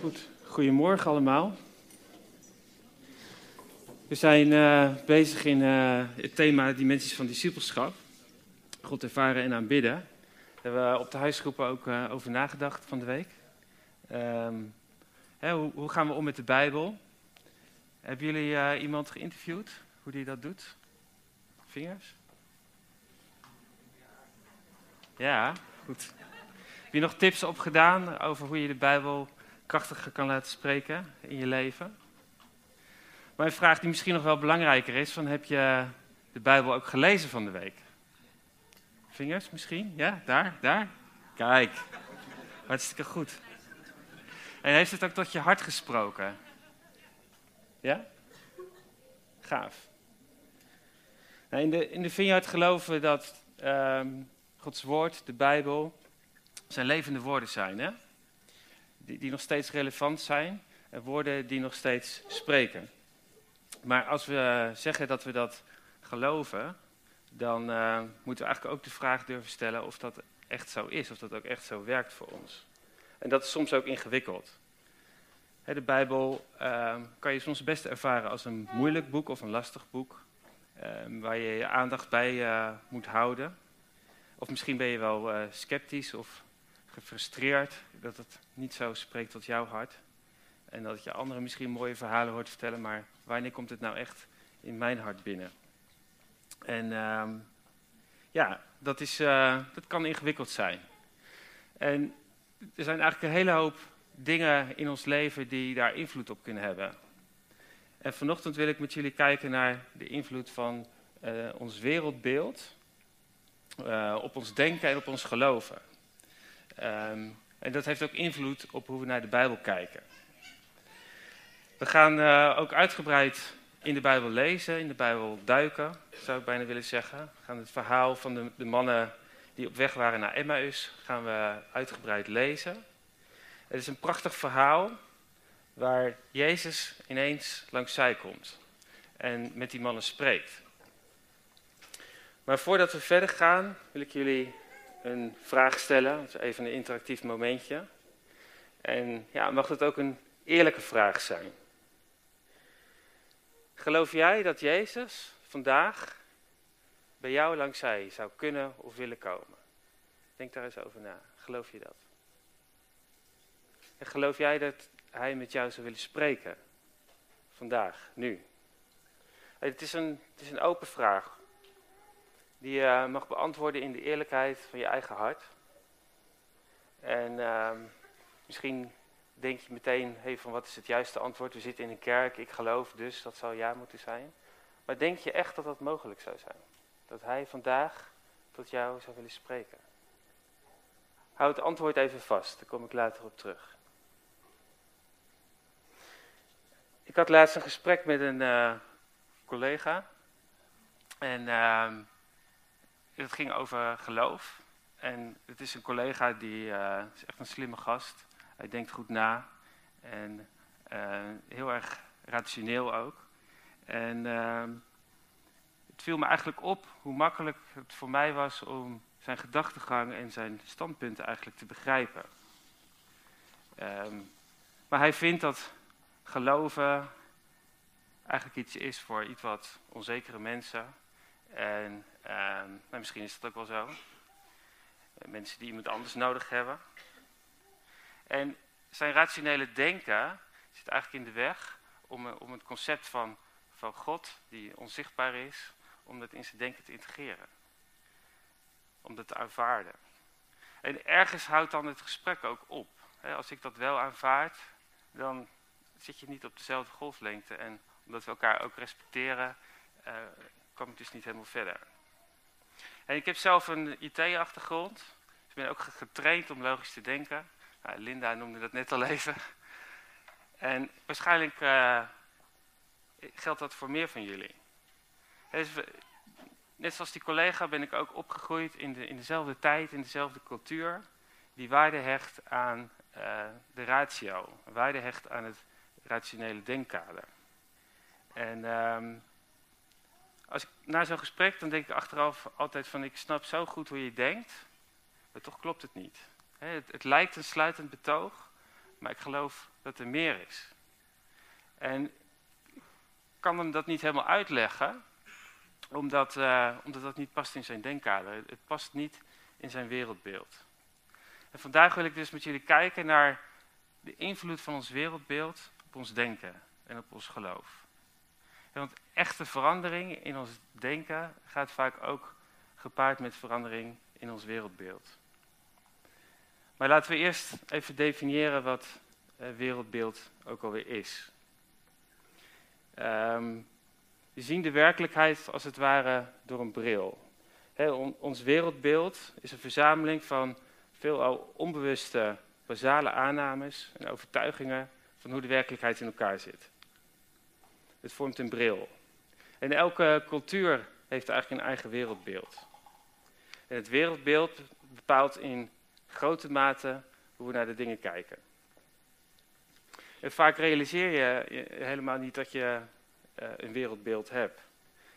Goed, goedemorgen allemaal. We zijn uh, bezig in uh, het thema dimensies van discipelschap. God ervaren en aanbidden. Daar hebben we op de huisgroepen ook uh, over nagedacht van de week. Um, hè, hoe, hoe, gaan we om met de Bijbel? Hebben jullie iemand geïnterviewd? Hoe die dat doet? Vingers? Ja, goed. Heb je nog tips opgedaan over hoe je de Bijbel krachtiger kan laten spreken in je leven? Maar een vraag die misschien nog wel belangrijker is: van, heb je de Bijbel ook gelezen van de week? Vingers misschien? Ja, daar, daar. Kijk, hartstikke goed. En heeft het ook tot je hart gesproken? Ja? Gaaf. Nou, in, de, in de Vineyard geloven we dat um, Gods woord, de Bijbel, zijn levende woorden zijn. Hè? Die, nog steeds relevant zijn. En woorden die nog steeds spreken. Maar als we zeggen dat we dat geloven, dan uh, moeten we eigenlijk ook de vraag durven stellen of dat echt zo is. Of dat ook echt zo werkt voor ons. En dat is soms ook ingewikkeld. de Bijbel kan je soms best ervaren als een moeilijk boek of een lastig boek. Uh, waar je je aandacht bij eh, moet houden. Of misschien ben je wel sceptisch of gefrustreerd dat het niet zo spreekt tot jouw hart. En dat je anderen misschien mooie verhalen hoort vertellen, maar wanneer komt het nou echt in mijn hart binnen? En uh, ja, dat, is, uh, dat kan ingewikkeld zijn. En er zijn eigenlijk een hele hoop dingen in ons leven die daar invloed op kunnen hebben. En vanochtend wil ik met jullie kijken naar de invloed van uh, ons wereldbeeld uh, op ons denken en op ons geloven. Um, en dat heeft ook invloed op hoe we naar de Bijbel kijken. We gaan uh, ook uitgebreid in de Bijbel lezen, in de Bijbel duiken, zou ik bijna willen zeggen. We gaan het verhaal van de, de mannen die op weg waren naar Emmaus, gaan we uitgebreid lezen. Het is een prachtig verhaal waar Jezus ineens langs zij komt en met die mannen spreekt. Maar voordat we verder gaan, wil ik jullie een vraag stellen. Even een interactief momentje. En ja, mag het ook een eerlijke vraag zijn. Geloof jij dat Jezus vandaag bij jou langs zij zou kunnen of willen komen? Denk daar eens over na. Geloof je dat? En geloof jij dat hij met jou zou willen spreken? Vandaag, nu. Het is een, het is een open vraag die je mag beantwoorden in de eerlijkheid van je eigen hart. En uh, misschien denk je meteen, hey, van wat is het juiste antwoord? We zitten in een kerk, ik geloof dus, dat zou ja moeten zijn. Maar denk je echt dat dat mogelijk zou zijn? Dat hij vandaag tot jou zou willen spreken? Houd het antwoord even vast, daar kom ik later op terug. Ik had laatst een gesprek met een uh, collega. En uh, het ging over geloof. En het is een collega die uh, is echt een slimme gast. Hij denkt goed na. En uh, heel erg rationeel ook. En uh, het viel me eigenlijk op hoe makkelijk het voor mij was om zijn gedachtegang en zijn standpunten eigenlijk te begrijpen. Um, maar hij vindt dat geloven eigenlijk iets is voor iets wat onzekere mensen. En uh, misschien is dat ook wel zo. Mensen die iemand anders nodig hebben. En zijn rationele denken zit eigenlijk in de weg om, eh, om het concept van, van God, die onzichtbaar is, om dat in zijn denken te integreren. Om dat te aanvaarden. En ergens houdt dan het gesprek ook op. Als ik dat wel aanvaard, dan zit je niet op dezelfde golflengte. En omdat we elkaar ook respecteren, uh, kwam ik dus niet helemaal verder. En ik heb zelf een IT-achtergrond. Dus ik ben ook getraind om logisch te denken. Nou, Linda noemde dat net al even. En waarschijnlijk uh, geldt dat voor meer van jullie. Dus, net zoals die collega ben ik ook opgegroeid in, de, in dezelfde tijd, in dezelfde cultuur. Die waarde hecht aan uh, de ratio. Waarde hecht aan het rationele denkkader. En um, als ik na zo'n gesprek, dan denk ik achteraf altijd van ik snap zo goed hoe je denkt, maar toch klopt het niet. het, het, lijkt een sluitend betoog, maar ik geloof dat er meer is. En ik kan hem dat niet helemaal uitleggen, omdat, uh, omdat dat niet past in zijn denkkader. Het past niet in zijn wereldbeeld. En vandaag wil ik dus met jullie kijken naar de invloed van ons wereldbeeld op ons denken en op ons geloof. Want echte verandering in ons denken gaat vaak ook gepaard met verandering in ons wereldbeeld. Maar laten we eerst even definiëren wat uh, wereldbeeld ook alweer is. Um, we zien de werkelijkheid als het ware door een bril. ons wereldbeeld is een verzameling van veelal onbewuste basale aannames en overtuigingen van hoe de werkelijkheid in elkaar zit. Het vormt een bril. En elke cultuur heeft eigenlijk een eigen wereldbeeld. En het wereldbeeld bepaalt in grote mate hoe we naar de dingen kijken. En vaak realiseer je helemaal niet dat je uh, een wereldbeeld hebt.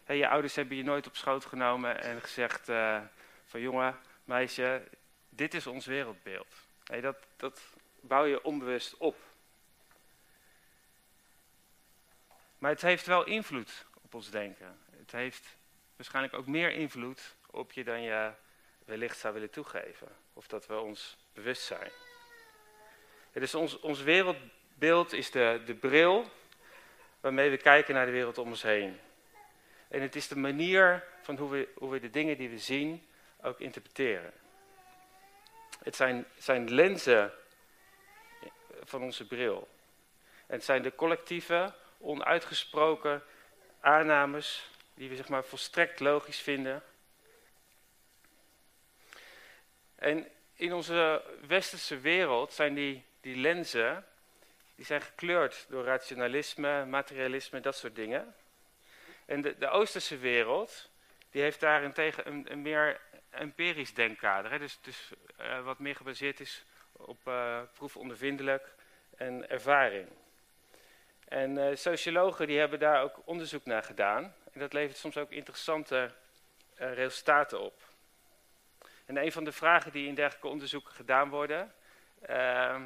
je ouders hebben je nooit op schoot genomen en gezegd uh, van jongen, meisje, dit is ons wereldbeeld. dat, dat bouw je onbewust op. Maar het heeft wel invloed op ons denken. Het heeft waarschijnlijk ook meer invloed op je dan je wellicht zou willen toegeven. Of dat we ons bewust zijn. dus ons, ons wereldbeeld is de, de bril waarmee we kijken naar de wereld om ons heen. En het is de manier van hoe we, hoe we de dingen die we zien ook interpreteren. Het zijn, zijn lenzen van onze bril. En het zijn de collectieve, onuitgesproken aannames die we zeg maar volstrekt logisch vinden. En in onze westerse wereld zijn die, die lenzen die zijn gekleurd door rationalisme, materialisme, dat soort dingen. En de, de Oosterse wereld, die heeft daarentegen een, een meer empirisch denkkader. Dus, dus uh, wat meer gebaseerd is op uh, proefondervindelijk en ervaring. En uh, sociologen die hebben daar ook onderzoek naar gedaan. En dat levert soms ook interessante resultaten op. En een van de vragen die in dergelijke onderzoeken gedaan worden, ehm,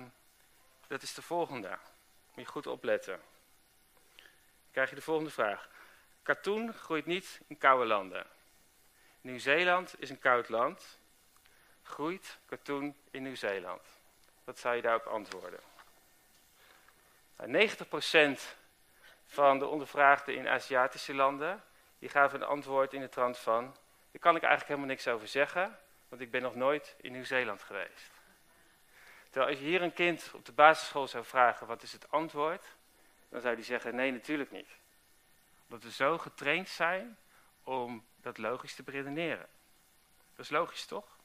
dat is de volgende. Moet je goed opletten. Dan krijg je de volgende vraag. Katoen groeit niet in koude landen. Nieuw-Zeeland is een koud land. Groeit katoen in Nieuw-Zeeland? Wat zou je daarop antwoorden? Nou, 90% van de ondervraagden in Aziatische landen, die gaven een antwoord in de trant van, daar kan ik eigenlijk helemaal niks over zeggen, want ik ben nog nooit in Nieuw-Zeeland geweest. Terwijl als je hier een kind op de basisschool zou vragen wat is het antwoord, dan zou die zeggen nee, natuurlijk niet. Omdat we zo getraind zijn om dat logisch te beredeneren. Dat is logisch, toch?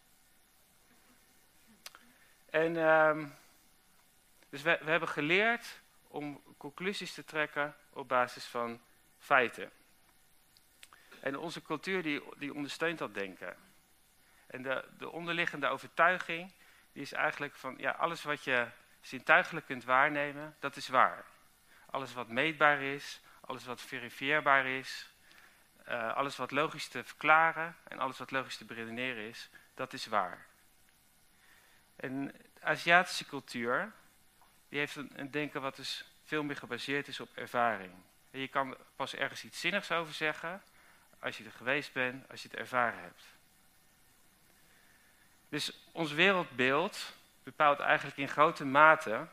En uh, dus we, we hebben geleerd om conclusies te trekken op basis van feiten. En onze cultuur die, die ondersteunt dat denken. En de, de onderliggende overtuiging die is eigenlijk van, ja, alles wat je zintuigelijk kunt waarnemen, dat is waar. Alles wat meetbaar is, alles wat verifieerbaar is, uh, alles wat logisch te verklaren en alles wat logisch te beredeneren is, dat is waar. En de Aziatische cultuur, die heeft een, denken wat dus veel meer gebaseerd is op ervaring. En je kan pas ergens iets zinnigs over zeggen als je er geweest bent, als je het ervaren hebt. Dus ons wereldbeeld bepaalt eigenlijk in grote mate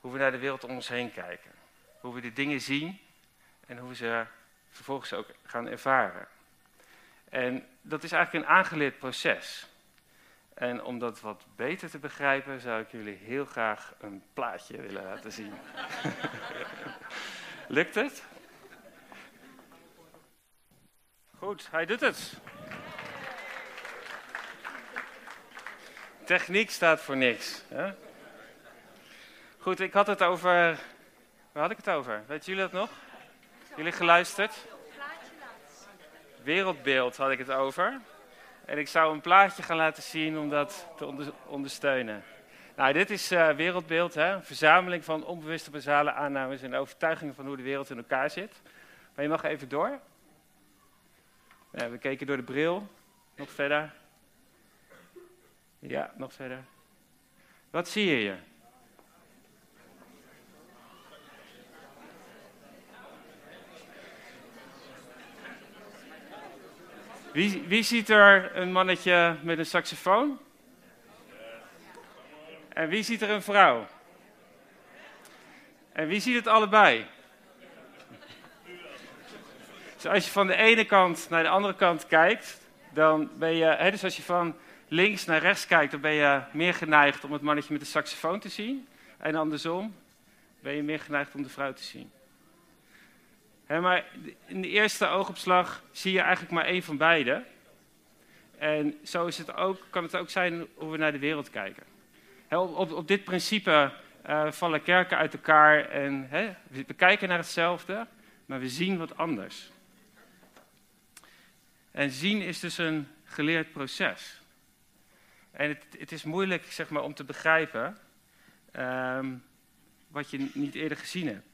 hoe we naar de wereld om ons heen kijken. Hoe we de dingen zien en hoe we ze vervolgens ook gaan ervaren. En dat is eigenlijk een aangeleerd proces. En om dat wat beter te begrijpen, zou ik jullie heel graag een plaatje willen laten zien. Lukt het? Goed, hij doet het. Techniek staat voor niks. Hè? Goed, ik had het over. Waar had ik het over? Weet jullie dat nog? Jullie geluisterd? Wereldbeeld had ik het over. En ik zou een plaatje gaan laten zien om dat te ondersteunen. Nou, dit is uh, wereldbeeld, hè? een verzameling van onbewuste basale aannames en overtuigingen van hoe de wereld in elkaar zit. Maar je mag even door. We keken door de bril, nog verder. Ja, nog verder. Wat zie je? Wie, wie ziet er een mannetje met een saxofoon? En wie ziet er een vrouw? En wie ziet het allebei? Dus als je van de ene kant naar de andere kant kijkt, dan ben je, hè, dus als je van links naar rechts kijkt, dan ben je meer geneigd om het mannetje met de saxofoon te zien. En andersom ben je meer geneigd om de vrouw te zien. Maar in de eerste oogopslag zie je eigenlijk maar één van beide. En zo is het ook, kan het ook zijn hoe we naar de wereld kijken. op, op, dit principe uh, vallen kerken uit elkaar en we kijken naar hetzelfde, maar we zien wat anders. En zien is dus een geleerd proces. En het, het is moeilijk zeg maar, om te begrijpen um, wat je niet eerder gezien hebt.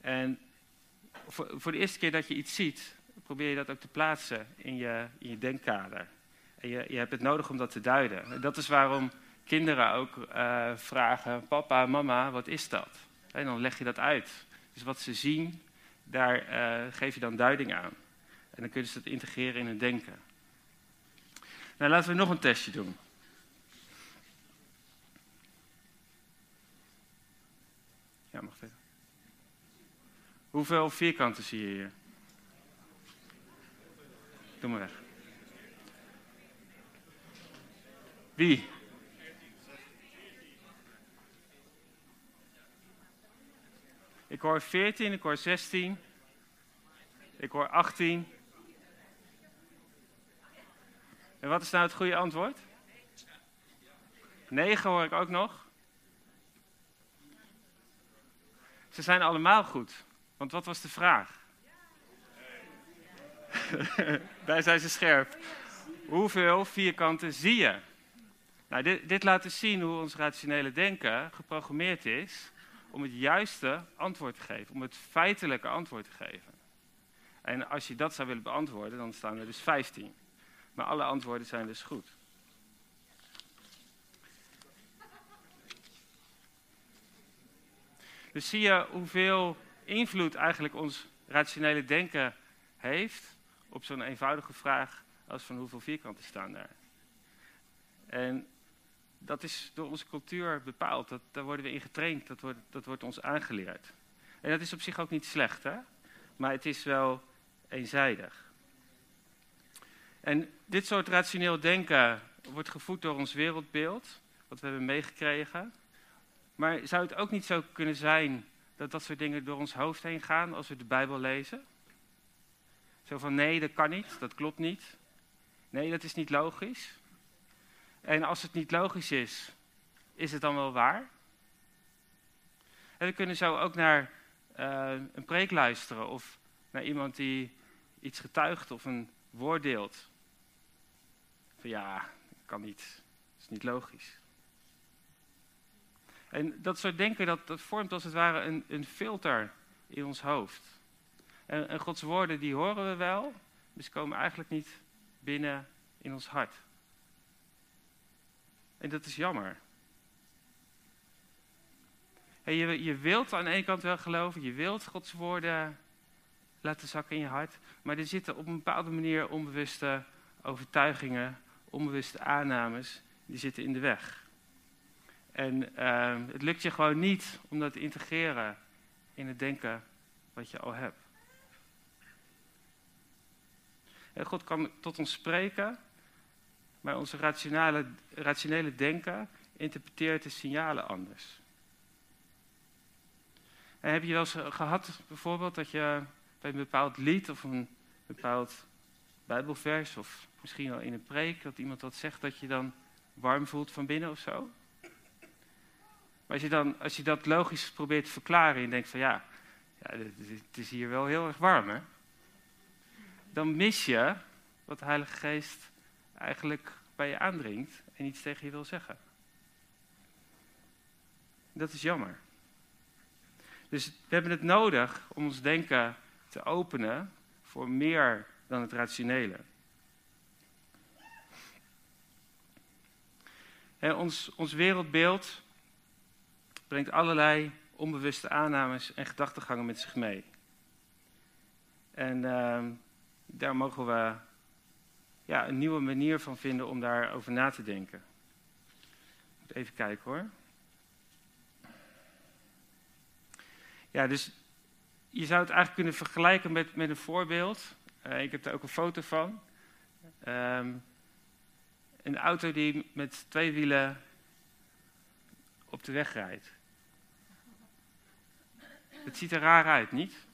En voor, voor, de eerste keer dat je iets ziet, probeer je dat ook te plaatsen in je, in je denkkader. En je, je hebt het nodig om dat te duiden. En dat is waarom kinderen ook uh, vragen: Papa, mama, wat is dat? En dan leg je dat uit. Dus wat ze zien, daar uh, geef je dan duiding aan. En dan kunnen ze dat integreren in hun denken. Nou, laten we nog een testje doen. Ja, mag even. Hoeveel vierkanten zie je hier? Doe maar weg. Wie? Ik hoor 14, ik hoor 16, ik hoor 18. En wat is nou het goede antwoord? 9 hoor ik ook nog. Ze zijn allemaal goed. Want wat was de vraag? Daar zijn ze scherp. Hoeveel vierkanten zie je? Nou, dit, dit laat dus zien hoe ons rationele denken geprogrammeerd is om het juiste antwoord te geven, om het feitelijke antwoord te geven. En als je dat zou willen beantwoorden, dan staan er dus 15. Maar alle antwoorden zijn dus goed. Dus zie je hoeveel invloed eigenlijk ons rationele denken heeft op zo'n eenvoudige vraag als van hoeveel vierkanten staan daar. En dat is door onze cultuur bepaald. Dat, daar worden we in getraind. Dat wordt, dat wordt ons aangeleerd. En dat is op zich ook niet slecht, hè? maar het is wel eenzijdig. En dit soort rationeel denken wordt gevoed door ons wereldbeeld, wat we hebben meegekregen. Maar zou het ook niet zo kunnen zijn dat dat soort dingen door ons hoofd heen gaan als we de Bijbel lezen? Zo van nee, dat kan niet, dat klopt niet. Nee, dat is niet logisch. En als het niet logisch is, is het dan wel waar? En we kunnen zo ook naar uh, een preek luisteren of naar iemand die iets getuigt of een woord deelt. Van ja, dat kan niet, dat is niet logisch. En dat soort denken, dat, vormt als het ware een, een filter in ons hoofd. En, Gods woorden, die horen we wel, ze komen eigenlijk niet binnen in ons hart. En dat is jammer. En je, je wilt aan de ene kant wel geloven, je wilt Gods woorden laten zakken in je hart, maar er zitten op een bepaalde manier onbewuste overtuigingen, onbewuste aannames, die zitten in de weg. En uh, het lukt je gewoon niet om dat te integreren in het denken wat je al hebt. En God kan tot ons spreken, maar onze rationele, rationele denken interpreteert de signalen anders. En heb je wel eens gehad bijvoorbeeld dat je bij een bepaald lied of een bepaald Bijbelvers of misschien wel in een preek, dat iemand dat zegt, dat je dan warm voelt van binnen of zo? Maar als je, dan, als je dat logisch probeert te verklaren en denkt van ja, ja het is hier wel heel erg warm hè. Dan mis je wat de Heilige Geest eigenlijk bij je aandringt en iets tegen je wil zeggen. Dat is jammer. Dus we hebben het nodig om ons denken te openen voor meer dan het rationele. ons, ons wereldbeeld brengt allerlei onbewuste aannames en gedachtegangen met zich mee. En uh, daar mogen we ja, een nieuwe manier van vinden om daarover na te denken. Moet even kijken hoor. Ja, dus je zou het eigenlijk kunnen vergelijken met, met een voorbeeld. Uh, ik heb er ook een foto van. Um, een auto die met twee wielen op de weg rijdt. Het ziet er raar uit, niet?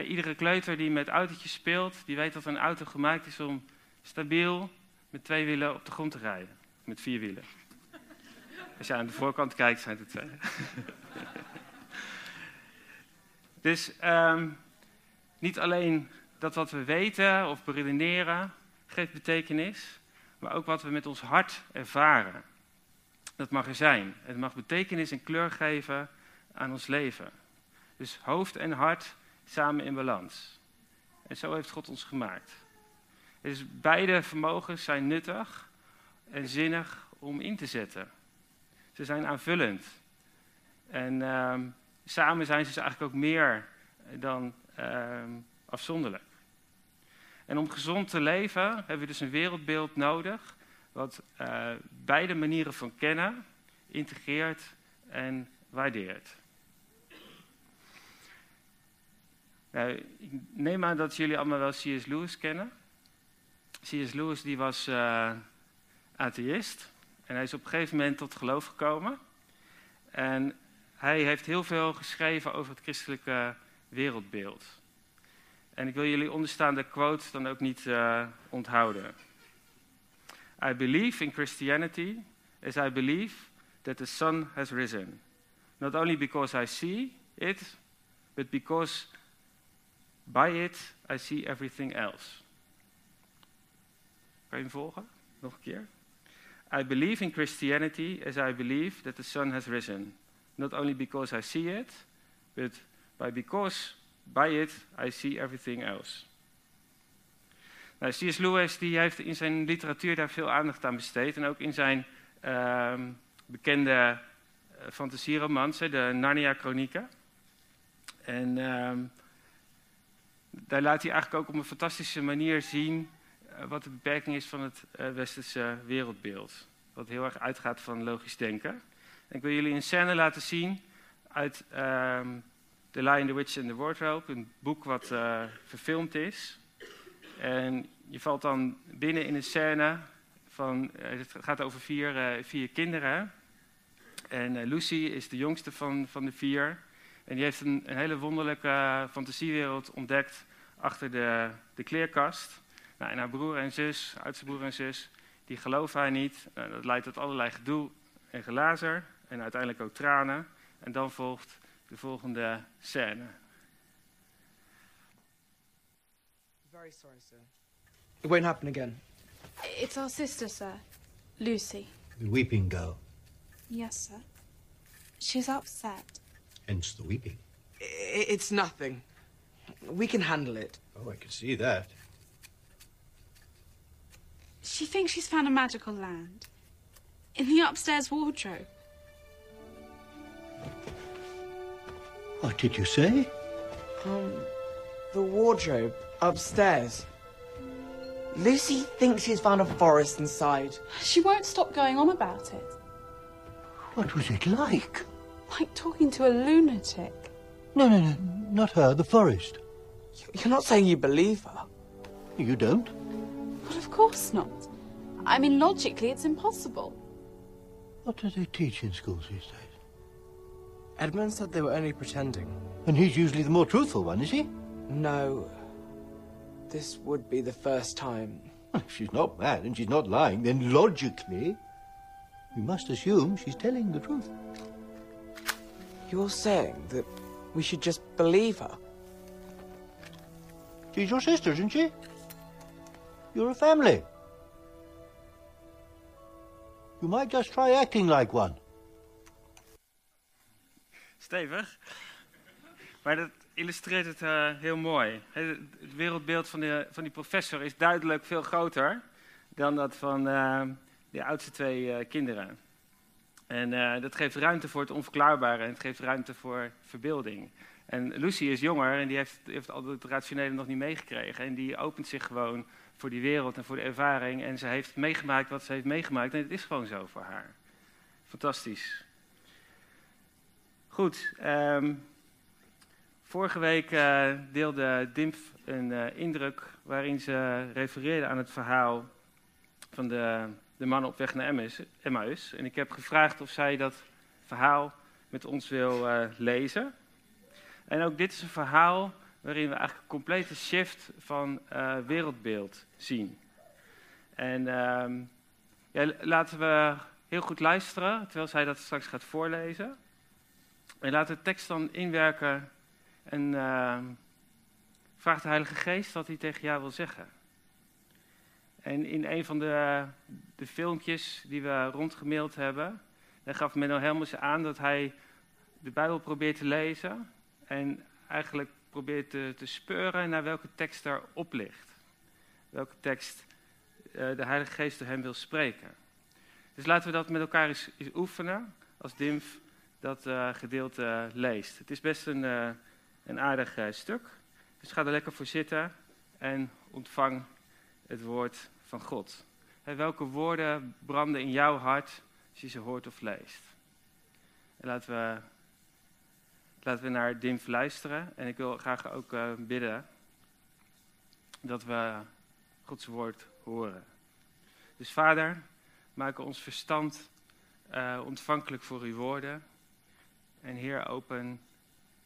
iedere kleuter die met autootjes speelt, die weet dat een auto gemaakt is om stabiel met twee wielen op de grond te rijden. Met vier wielen. Als je aan de voorkant kijkt, zijn het twee. dus um, niet alleen dat wat we weten of beredeneren geeft betekenis, maar ook wat we met ons hart ervaren. Dat mag er zijn. Het mag betekenis en kleur geven aan ons leven. Dus hoofd en hart samen in balans. En zo heeft God ons gemaakt. Dus beide vermogens zijn nuttig en zinnig om in te zetten. Ze zijn aanvullend. En uh, samen zijn ze dus eigenlijk ook meer dan uh, afzonderlijk. En om gezond te leven hebben we dus een wereldbeeld nodig wat uh, beide manieren van kennen integreert en waardeert. Nou, ik neem aan dat jullie allemaal wel C.S. Lewis kennen. C.S. Lewis die was uh, atheïst en hij is op een gegeven moment tot geloof gekomen. En hij heeft heel veel geschreven over het christelijke wereldbeeld. En ik wil jullie onderstaande quote dan ook niet uh, onthouden. I believe in Christianity as I believe that the sun has risen. Not only because I see it, but because by it I see everything else. Kan je volgen? Nog een keer. I believe in Christianity as I believe that the sun has risen. Not only because I see it, but by because by it I see everything else. Nou, C.S. Lewis die heeft in zijn literatuur daar veel aandacht aan besteed. En ook in zijn uh, bekende uh, fantasieromans, de Narnia-chronieken. En uh, daar laat hij eigenlijk ook op een fantastische manier zien uh, wat de beperking is van het uh, westerse wereldbeeld. Wat heel erg uitgaat van logisch denken. En ik wil jullie een scène laten zien uit ehm, The Lion, the Witch and the Wardrobe, een boek wat uh, verfilmd is. En je valt dan binnen in een scène van, het gaat over vier, vier kinderen. En Lucy is de jongste van, van de vier. En die heeft een, een hele wonderlijke fantasiewereld ontdekt achter de, de kleerkast. Nou, en haar broer en zus, oudste broer en zus, die geloven haar niet. Nou, dat leidt tot allerlei gedoe en gelazer. En uiteindelijk ook tranen. En dan volgt de volgende scène. Very sorry, sir. It won't happen again. It's our sister, sir. Lucy. The weeping girl. Yes, sir. She's upset. Hence the weeping. It's nothing. We can handle it. Oh, I can see that. She thinks she's found a magical land. In the upstairs wardrobe. What did you say? Um, the wardrobe upstairs. Lucy thinks she's found a forest inside. She won't stop going on about it. What was it like? Like talking to a lunatic. No, no, no, not her, the forest. You're not saying you believe her. You don't? But of course not. I mean, logically, it's impossible. What do they teach in schools these days? Edmund said they were only pretending. And he's usually the more truthful one, is he? No. This would be the first time. Well, if she's not mad and she's not lying, then logically, we must assume she's telling the truth. You're saying that we should just believe her? She's your sister, isn't she? You're a family. You might just try acting like one. Stevig. Maar dat illustreert het uh, heel mooi. Het, het wereldbeeld van, de, van die professor is duidelijk veel groter dan dat van uh, de oudste twee uh, kinderen. En dat geeft ruimte voor het onverklaarbare en het geeft ruimte voor verbeelding. En Lucy is jonger en die heeft, heeft al het rationele nog niet meegekregen. En die opent zich gewoon voor die wereld en voor de ervaring. En ze heeft meegemaakt wat ze heeft meegemaakt. En het is gewoon zo voor haar. Fantastisch. Goed. ehm, vorige week eh, deelde Dimf een eh, indruk waarin ze refereerde aan het verhaal van de, de man op weg naar Emmaus. En ik heb gevraagd of zij dat verhaal met ons wil eh, lezen. En ook dit is een verhaal waarin we eigenlijk een complete shift van eh, wereldbeeld zien. En ehm, laten we heel goed luisteren terwijl zij dat straks gaat voorlezen. En laat de tekst dan inwerken en ehm, vraag de Heilige Geest wat hij tegen jou wil zeggen. En in een van de, de filmpjes die we rondgemaild hebben, daar gaf Menno Helmers aan dat hij de Bijbel probeert te lezen en eigenlijk probeert te, te speuren naar welke tekst daarop ligt. Welke tekst eh, de Heilige Geest door hem wil spreken. Dus laten we dat met elkaar eens, eens oefenen als Dimf dat eh, gedeelte leest. Het is best een, eh, een aardig stuk. Dus ga er lekker voor zitten en ontvang het woord van God. Hè, welke woorden branden in jouw hart als je ze hoort of leest? En laten we, laten we naar Dimf luisteren. En ik wil graag ook eh, bidden dat we Gods woord horen. Dus vader, maak ons verstand eh, ontvankelijk voor uw woorden. En Heer, open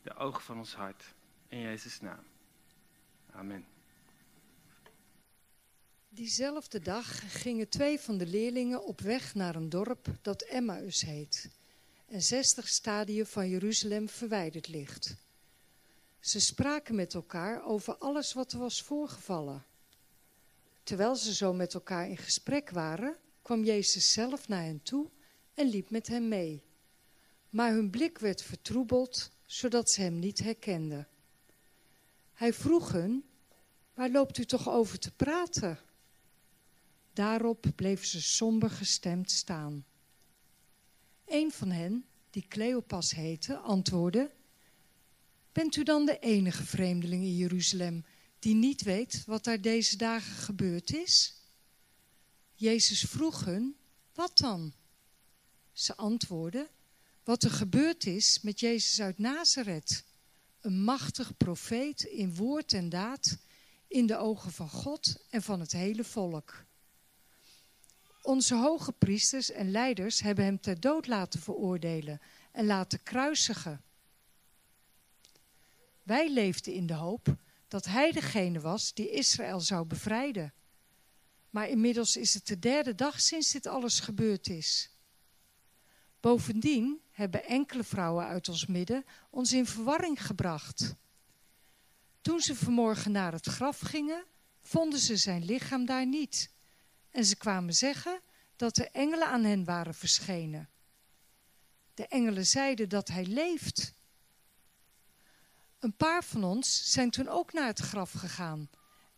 de ogen van ons hart. In Jezus' naam. Amen. Diezelfde dag gingen twee van de leerlingen op weg naar een dorp dat Emmaus heet en 60 stadien van Jeruzalem verwijderd ligt. Ze spraken met elkaar over alles wat er was voorgevallen. Terwijl ze zo met elkaar in gesprek waren, kwam Jezus zelf naar hen toe en liep met hen mee. Maar hun blik werd vertroebeld, zodat ze hem niet herkenden. Hij vroeg hun: Waar loopt u toch over te praten? Daarop bleven ze somber gestemd staan. Een van hen, die Cleopas heette, antwoordde: Bent u dan de enige vreemdeling in Jeruzalem die niet weet wat daar deze dagen gebeurd is? Jezus vroeg hun: Wat dan? Ze antwoordden: Wat er gebeurd is met Jezus uit Nazareth, een machtig profeet in woord en daad, in de ogen van God en van het hele volk. Onze hoge priesters en leiders hebben hem ter dood laten veroordelen en laten kruisigen. Wij leefden in de hoop dat hij degene was die Israël zou bevrijden. Maar inmiddels is het de derde dag sinds dit alles gebeurd is. Bovendien hebben enkele vrouwen uit ons midden ons in verwarring gebracht. Toen ze vanmorgen naar het graf gingen, vonden ze zijn lichaam daar niet. En ze kwamen zeggen dat de engelen aan hen waren verschenen. De engelen zeiden dat hij leeft. Een paar van ons zijn toen ook naar het graf gegaan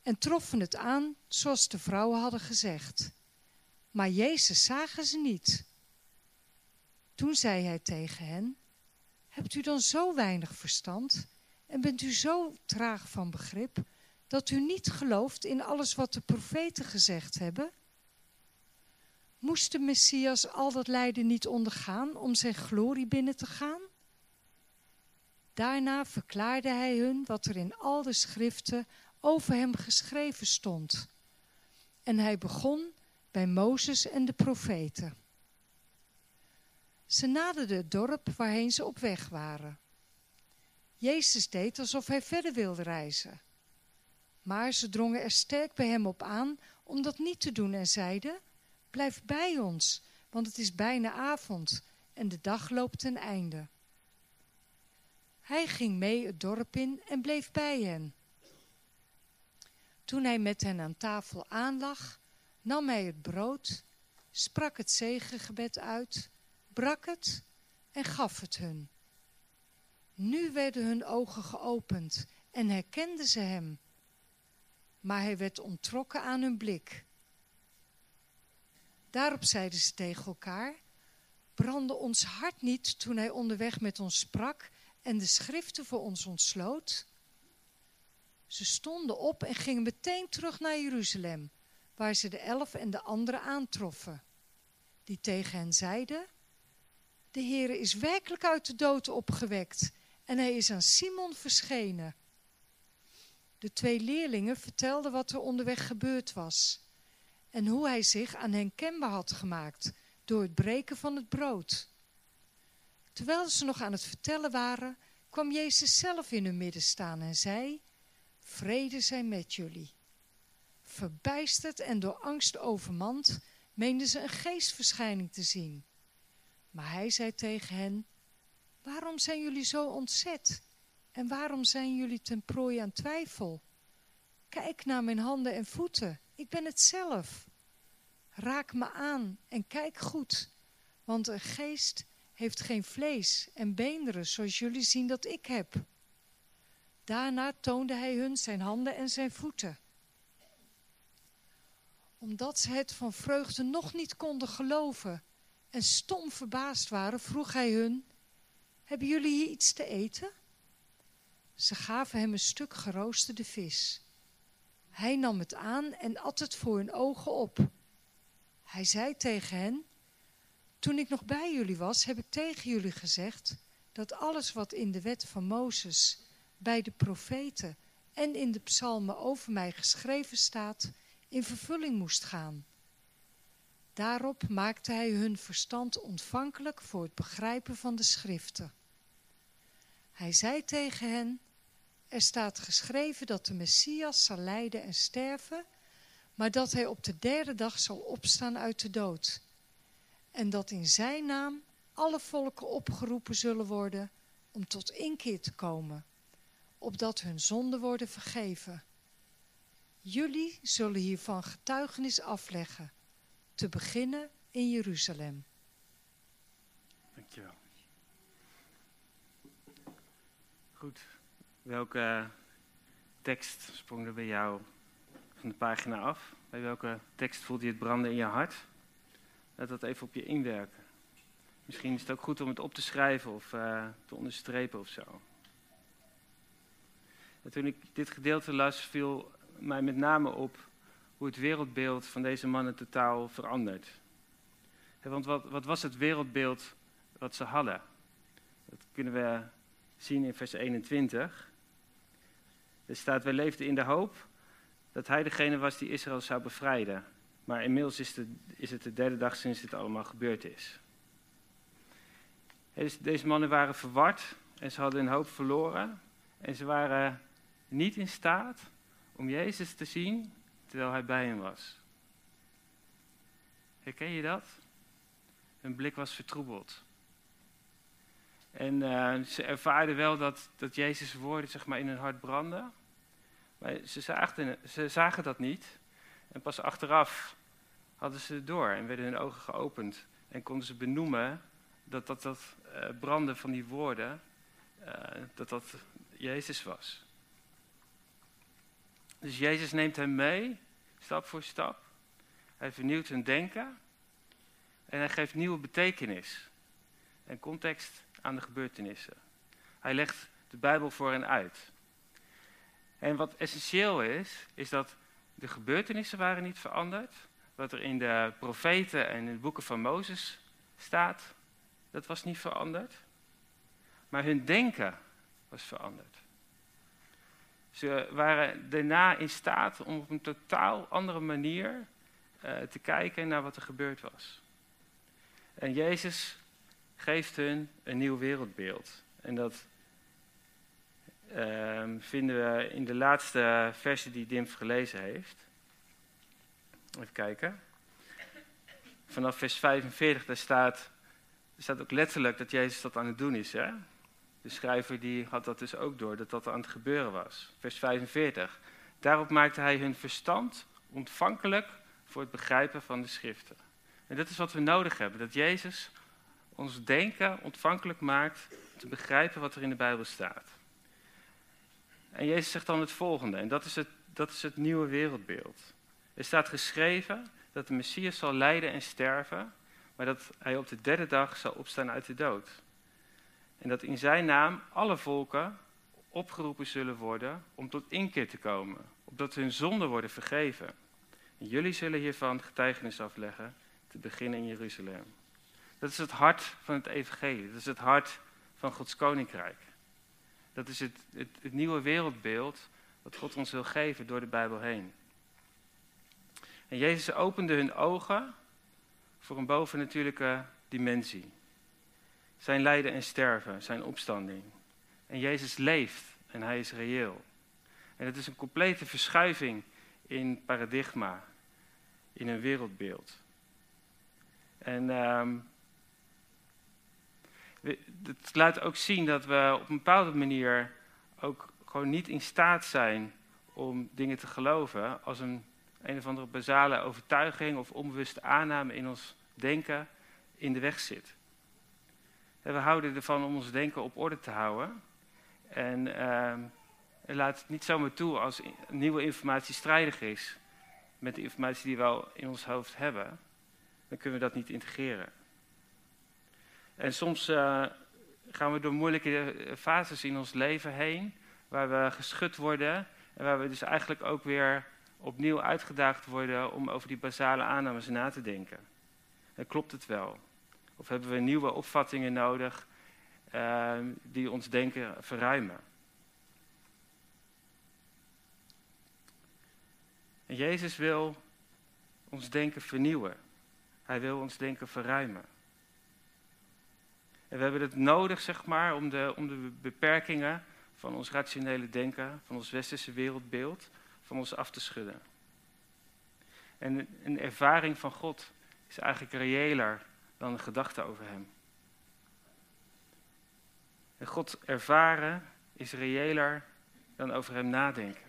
en troffen het aan zoals de vrouwen hadden gezegd. Maar Jezus zagen ze niet. Toen zei hij tegen hen: Hebt u dan zo weinig verstand en bent u zo traag van begrip dat u niet gelooft in alles wat de profeten gezegd hebben? Moest de Messias al dat lijden niet ondergaan om zijn glorie binnen te gaan? Daarna verklaarde hij hun wat er in al de schriften over hem geschreven stond. En hij begon bij Mozes en de profeten. Ze naderden het dorp waarheen ze op weg waren. Jezus deed alsof hij verder wilde reizen. Maar ze drongen er sterk bij hem op aan om dat niet te doen en zeiden: Blijf bij ons, want het is bijna avond en de dag loopt ten einde. Hij ging mee het dorp in en bleef bij hen. Toen hij met hen aan tafel aanlag, nam hij het brood, sprak het zegengebed uit, brak het en gaf het hun. Nu werden hun ogen geopend en herkenden ze hem. Maar hij werd onttrokken aan hun blik. Daarop zeiden ze tegen elkaar: Brandde ons hart niet toen hij onderweg met ons sprak en de schriften voor ons ontsloot? Ze stonden op en gingen meteen terug naar Jeruzalem, waar ze de elf en de anderen aantroffen. Die tegen hen zeiden: De Heere is werkelijk uit de dood opgewekt en hij is aan Simon verschenen. De twee leerlingen vertelden wat er onderweg gebeurd was en hoe hij zich aan hen kenbaar had gemaakt door het breken van het brood. Terwijl ze nog aan het vertellen waren, kwam Jezus zelf in hun midden staan en zei: Vrede zij met jullie. Verbijsterd en door angst overmand, meenden ze een geestverschijning te zien. Maar hij zei tegen hen: Waarom zijn jullie zo ontzet? En waarom zijn jullie ten prooi aan twijfel? Kijk naar mijn handen en voeten, ik ben het zelf. Raak me aan en kijk goed, want een geest heeft geen vlees en beenderen zoals jullie zien dat ik heb. Daarna toonde hij hun zijn handen en zijn voeten. Omdat ze het van vreugde nog niet konden geloven en stom verbaasd waren, vroeg hij hun: Hebben jullie hier iets te eten? Ze gaven hem een stuk geroosterde vis. Hij nam het aan en at het voor hun ogen op. Hij zei tegen hen: Toen ik nog bij jullie was, heb ik tegen jullie gezegd dat alles wat in de wet van Mozes, bij de profeten en in de psalmen over mij geschreven staat, in vervulling moest gaan. Daarop maakte hij hun verstand ontvankelijk voor het begrijpen van de schriften. Hij zei tegen hen: Er staat geschreven dat de Messias zal lijden en sterven maar dat hij op de derde dag zal opstaan uit de dood. En dat in zijn naam alle volken opgeroepen zullen worden om tot inkeer te komen, opdat hun zonden worden vergeven. Jullie zullen hiervan getuigenis afleggen, te beginnen in Jeruzalem. Dankjewel. Goed. Welke tekst sprong er bij jou van de pagina af. Bij welke tekst voelde je het branden in je hart? Laat dat even op je inwerken. Misschien is het ook goed om het op te schrijven of uh, te onderstrepen of zo. En toen ik dit gedeelte las, viel mij met name op hoe het wereldbeeld van deze mannen totaal verandert. want wat, wat was het wereldbeeld wat ze hadden? Dat kunnen we zien in vers 21. Er staat, wij leefden in de hoop dat hij degene was die Israël zou bevrijden. Maar inmiddels is, is het de derde dag sinds dit allemaal gebeurd is. Dus deze mannen waren verward en ze hadden hun hoop verloren. En ze waren niet in staat om Jezus te zien terwijl hij bij hen was. Herken je dat? Hun blik was vertroebeld. En uh, ze ervaarden wel dat, dat Jezus' woorden zeg maar, in hun hart brandden. Maar ze zagen, ze zagen dat niet. En pas achteraf hadden ze het door en werden hun ogen geopend. En konden ze benoemen dat dat, dat uh, branden van die woorden, uh, dat dat Jezus was. Dus Jezus neemt hen mee, stap voor stap. Hij vernieuwt hun denken. En hij geeft nieuwe betekenis en context aan de gebeurtenissen. Hij legt de Bijbel voor hen uit. En wat essentieel is, is dat de gebeurtenissen waren niet veranderd. Wat er in de profeten en in de boeken van Mozes staat, dat was niet veranderd. Maar hun denken was veranderd. Ze waren daarna in staat om op een totaal andere manier uh, te kijken naar wat er gebeurd was. En Jezus geeft hun een nieuw wereldbeeld. En dat Ehm, vinden we in de laatste versie die Dimf gelezen heeft. Even kijken. Vanaf vers 45, daar staat, staat ook letterlijk dat Jezus dat aan het doen is. Hè? De schrijver die had dat dus ook door, dat dat aan het gebeuren was. Vers 45. Daarop maakte hij hun verstand ontvankelijk voor het begrijpen van de schriften. En dat is wat we nodig hebben, dat Jezus ons denken ontvankelijk maakt te begrijpen wat er in de Bijbel staat. En Jezus zegt dan het volgende, en dat is het, dat is het nieuwe wereldbeeld. Er staat geschreven dat de Messias zal lijden en sterven, maar dat hij op de derde dag zal opstaan uit de dood. En dat in zijn naam alle volken opgeroepen zullen worden om tot inkeer te komen, opdat hun zonden worden vergeven. En jullie zullen hiervan getuigenis afleggen, te beginnen in Jeruzalem. Dat is het hart van het evangelie, dat is het hart van Gods koninkrijk. Dat is het, het, nieuwe wereldbeeld wat God ons wil geven door de Bijbel heen. En Jezus opende hun ogen voor een bovennatuurlijke dimensie. Zijn lijden en sterven, zijn opstanding. En Jezus leeft en hij is reëel. En het is een complete verschuiving in paradigma, in een wereldbeeld. En ehm, het laat ook zien dat we op een bepaalde manier ook gewoon niet in staat zijn om dingen te geloven als een een of andere basale overtuiging of onbewuste aanname in ons denken in de weg zit. We houden ervan om ons denken op orde te houden. En uh, laat het niet zomaar toe als nieuwe informatie strijdig is met de informatie die we al in ons hoofd hebben. Dan kunnen we dat niet integreren. En soms uh, gaan we door moeilijke eh, fases in ons leven heen, waar we geschud worden en waar we dus eigenlijk ook weer opnieuw uitgedaagd worden om over die basale aannames na te denken. En klopt het wel? Of hebben we nieuwe opvattingen nodig uh, die ons denken verruimen? En Jezus wil ons denken vernieuwen. Hij wil ons denken verruimen. En we hebben het nodig, zeg maar, om de, om de beperkingen van ons rationele denken, van ons westerse wereldbeeld, van ons af te schudden. En een ervaring van God is eigenlijk reëler dan een gedachte over Hem. En God ervaren is reëler dan over Hem nadenken.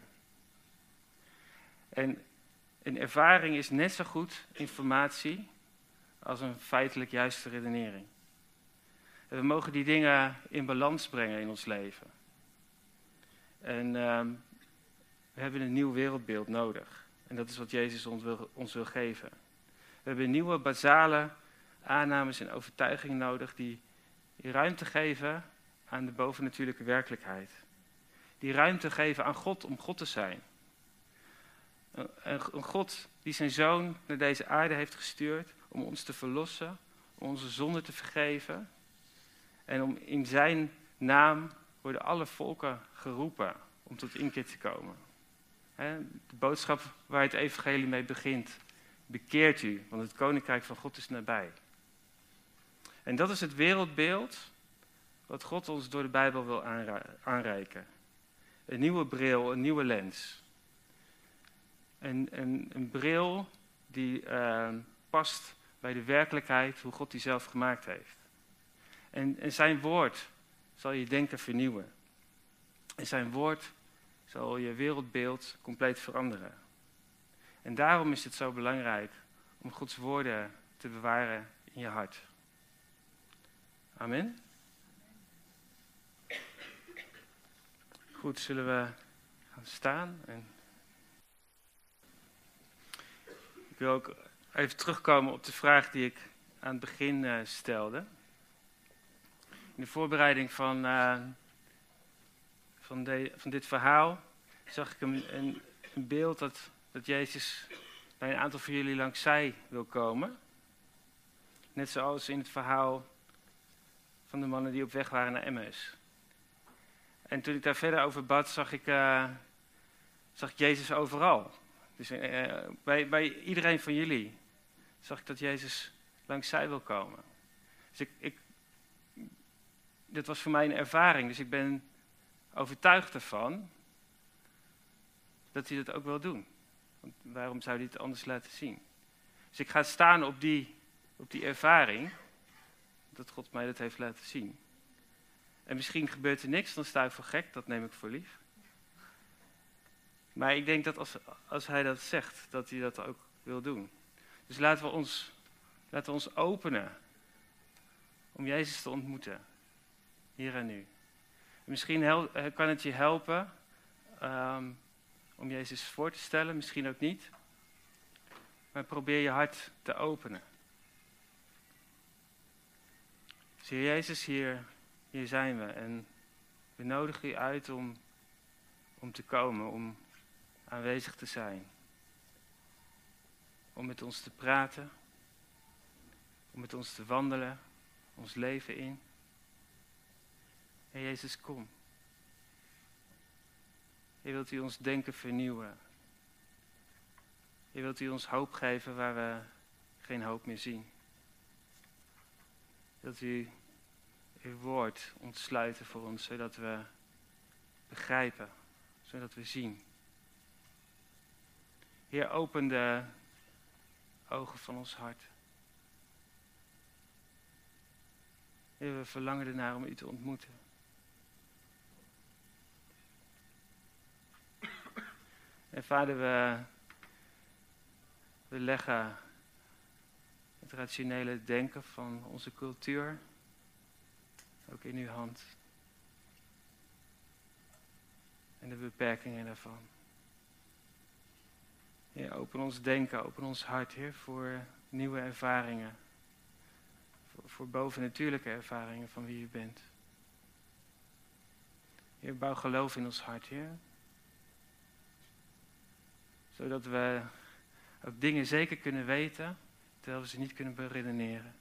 En een ervaring is net zo goed informatie als een feitelijk juiste redenering. We mogen die dingen in balans brengen in ons leven. En uh, we hebben een nieuw wereldbeeld nodig. En dat is wat Jezus ons wil, ons wil geven. We hebben nieuwe basale aannames en overtuigingen nodig die, ruimte geven aan de bovennatuurlijke werkelijkheid. Die ruimte geven aan God om God te zijn. Een, een God die zijn zoon naar deze aarde heeft gestuurd om ons te verlossen, om onze zonden te vergeven. En om in zijn naam worden alle volken geroepen om tot inkeer te komen. De boodschap waar het evangelie mee begint. Bekeert u, want het koninkrijk van God is nabij. En dat is het wereldbeeld wat God ons door de Bijbel wil aanreiken. Een nieuwe bril, een nieuwe lens. Een, een, een bril die uh, past bij de werkelijkheid, hoe God die zelf gemaakt heeft. En, en zijn woord zal je denken vernieuwen. En zijn woord zal je wereldbeeld compleet veranderen. En daarom is het zo belangrijk om Gods woorden te bewaren in je hart. Amen. Goed, zullen we gaan staan? En ik wil ook even terugkomen op de vraag die ik aan het begin uh, stelde. In de voorbereiding van, uh, van, de, van, dit verhaal zag ik een, een, beeld dat, dat Jezus bij een aantal van jullie langs zij wil komen. Net zoals in het verhaal van de mannen die op weg waren naar Emmaus. En toen ik daar verder over bad, zag ik, uh, zag ik Jezus overal. Dus uh, bij, bij iedereen van jullie zag ik dat Jezus langs zij wil komen. Dus ik, ik, dit was voor mij een ervaring, dus ik ben overtuigd ervan dat hij dat ook wil doen. Want waarom zou hij het anders laten zien? Dus ik ga staan op die, op die ervaring dat God mij dat heeft laten zien. En misschien gebeurt er niks, dan sta ik voor gek, dat neem ik voor lief. Maar ik denk dat als, als hij dat zegt, dat hij dat ook wil doen. Dus laten we ons, laten we ons openen om Jezus te ontmoeten. Hier en nu. misschien eh, kan het je helpen um, om Jezus voor te stellen, misschien ook niet. Maar probeer je hart te openen. Zie Jezus, hier, hier zijn we. En We nodigen u uit om, om te komen, om aanwezig te zijn. Om met ons te praten, om met ons te wandelen, ons leven in. En Jezus, kom. Je wilt u ons denken vernieuwen. Je wilt u ons hoop geven waar we geen hoop meer zien. Wilt u uw woord ontsluiten voor ons, zodat we begrijpen, zodat we zien. Heer, open de ogen van ons hart. Heer, we verlangen ernaar om u te ontmoeten. En vader, we, we leggen het rationele denken van onze cultuur ook in uw hand. En de beperkingen daarvan. Heer, open ons denken, open ons hart, Heer, voor nieuwe ervaringen. Voor, voor bovennatuurlijke ervaringen van wie u bent. Heer, bouw geloof in ons hart, Heer. Zodat we ook dingen zeker kunnen weten, terwijl we ze niet kunnen beredeneren.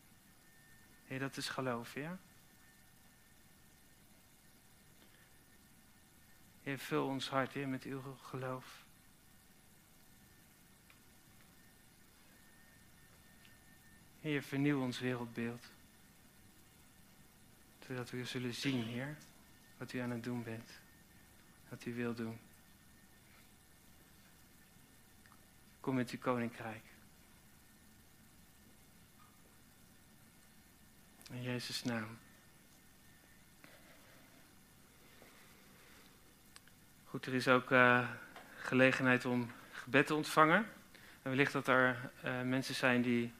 Heer, dat is geloof, ja? Heer, vul ons hart, Heer, met uw geloof. Heer, vernieuw ons wereldbeeld. Zodat we zullen zien, Heer, wat u aan het doen bent. Wat u wil doen. Kom met uw koninkrijk. In Jezus' naam. Goed, er is ook uh, gelegenheid om gebed te ontvangen. En wellicht dat er uh, mensen zijn die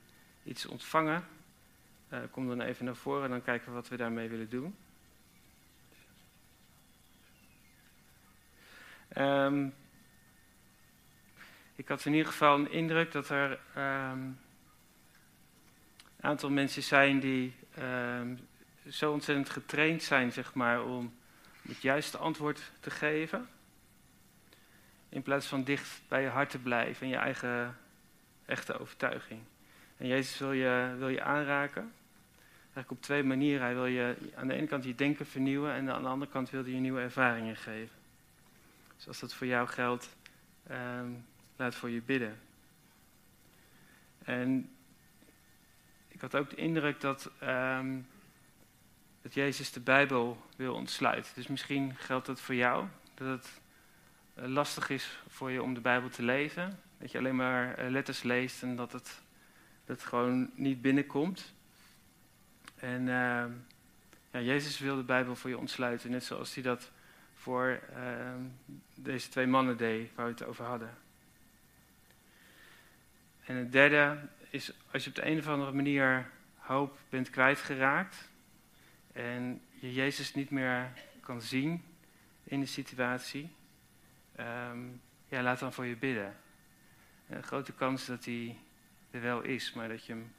iets ontvangen. Uh, kom dan even naar voren en dan kijken we wat we daarmee willen doen. Um, ik had in ieder geval een indruk dat er um, een aantal mensen zijn die um, zo ontzettend getraind zijn, zeg maar, om het juiste antwoord te geven. In plaats van dicht bij je hart te blijven en je eigen echte overtuiging. En Jezus wil je, wil je aanraken. Eigenlijk op twee manieren. Hij wil je aan de ene kant je denken vernieuwen en aan de andere kant wil hij je nieuwe ervaringen geven. Dus als dat voor jou geldt, um, laat voor je bidden. En ik had ook de indruk dat, um, dat Jezus de Bijbel wil ontsluiten. Dus misschien geldt dat voor jou, dat het uh, lastig is voor je om de Bijbel te lezen. Dat je alleen maar uh, letters leest en dat het, dat gewoon niet binnenkomt. En uh, ja, Jezus wil de Bijbel voor je ontsluiten, net zoals hij dat voor ehm, deze twee mannen deed waar we het over hadden. En het derde is als je op de een of andere manier hoop bent kwijtgeraakt en je Jezus niet meer kan zien in de situatie, um, ja, laat dan voor je bidden. Een grote kans dat hij er wel is, maar dat je hem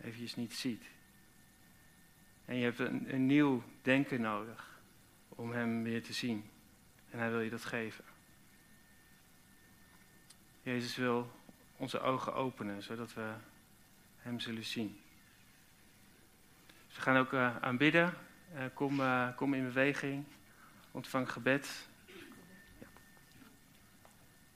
eventjes niet ziet. En je hebt een, een nieuw denken nodig om hem weer te zien. En hij wil je dat geven. Jezus wil onze ogen openen, zodat we Hem zullen zien. We gaan ook uh, aanbidden. Uh, kom, uh, kom in beweging. Ontvang gebed.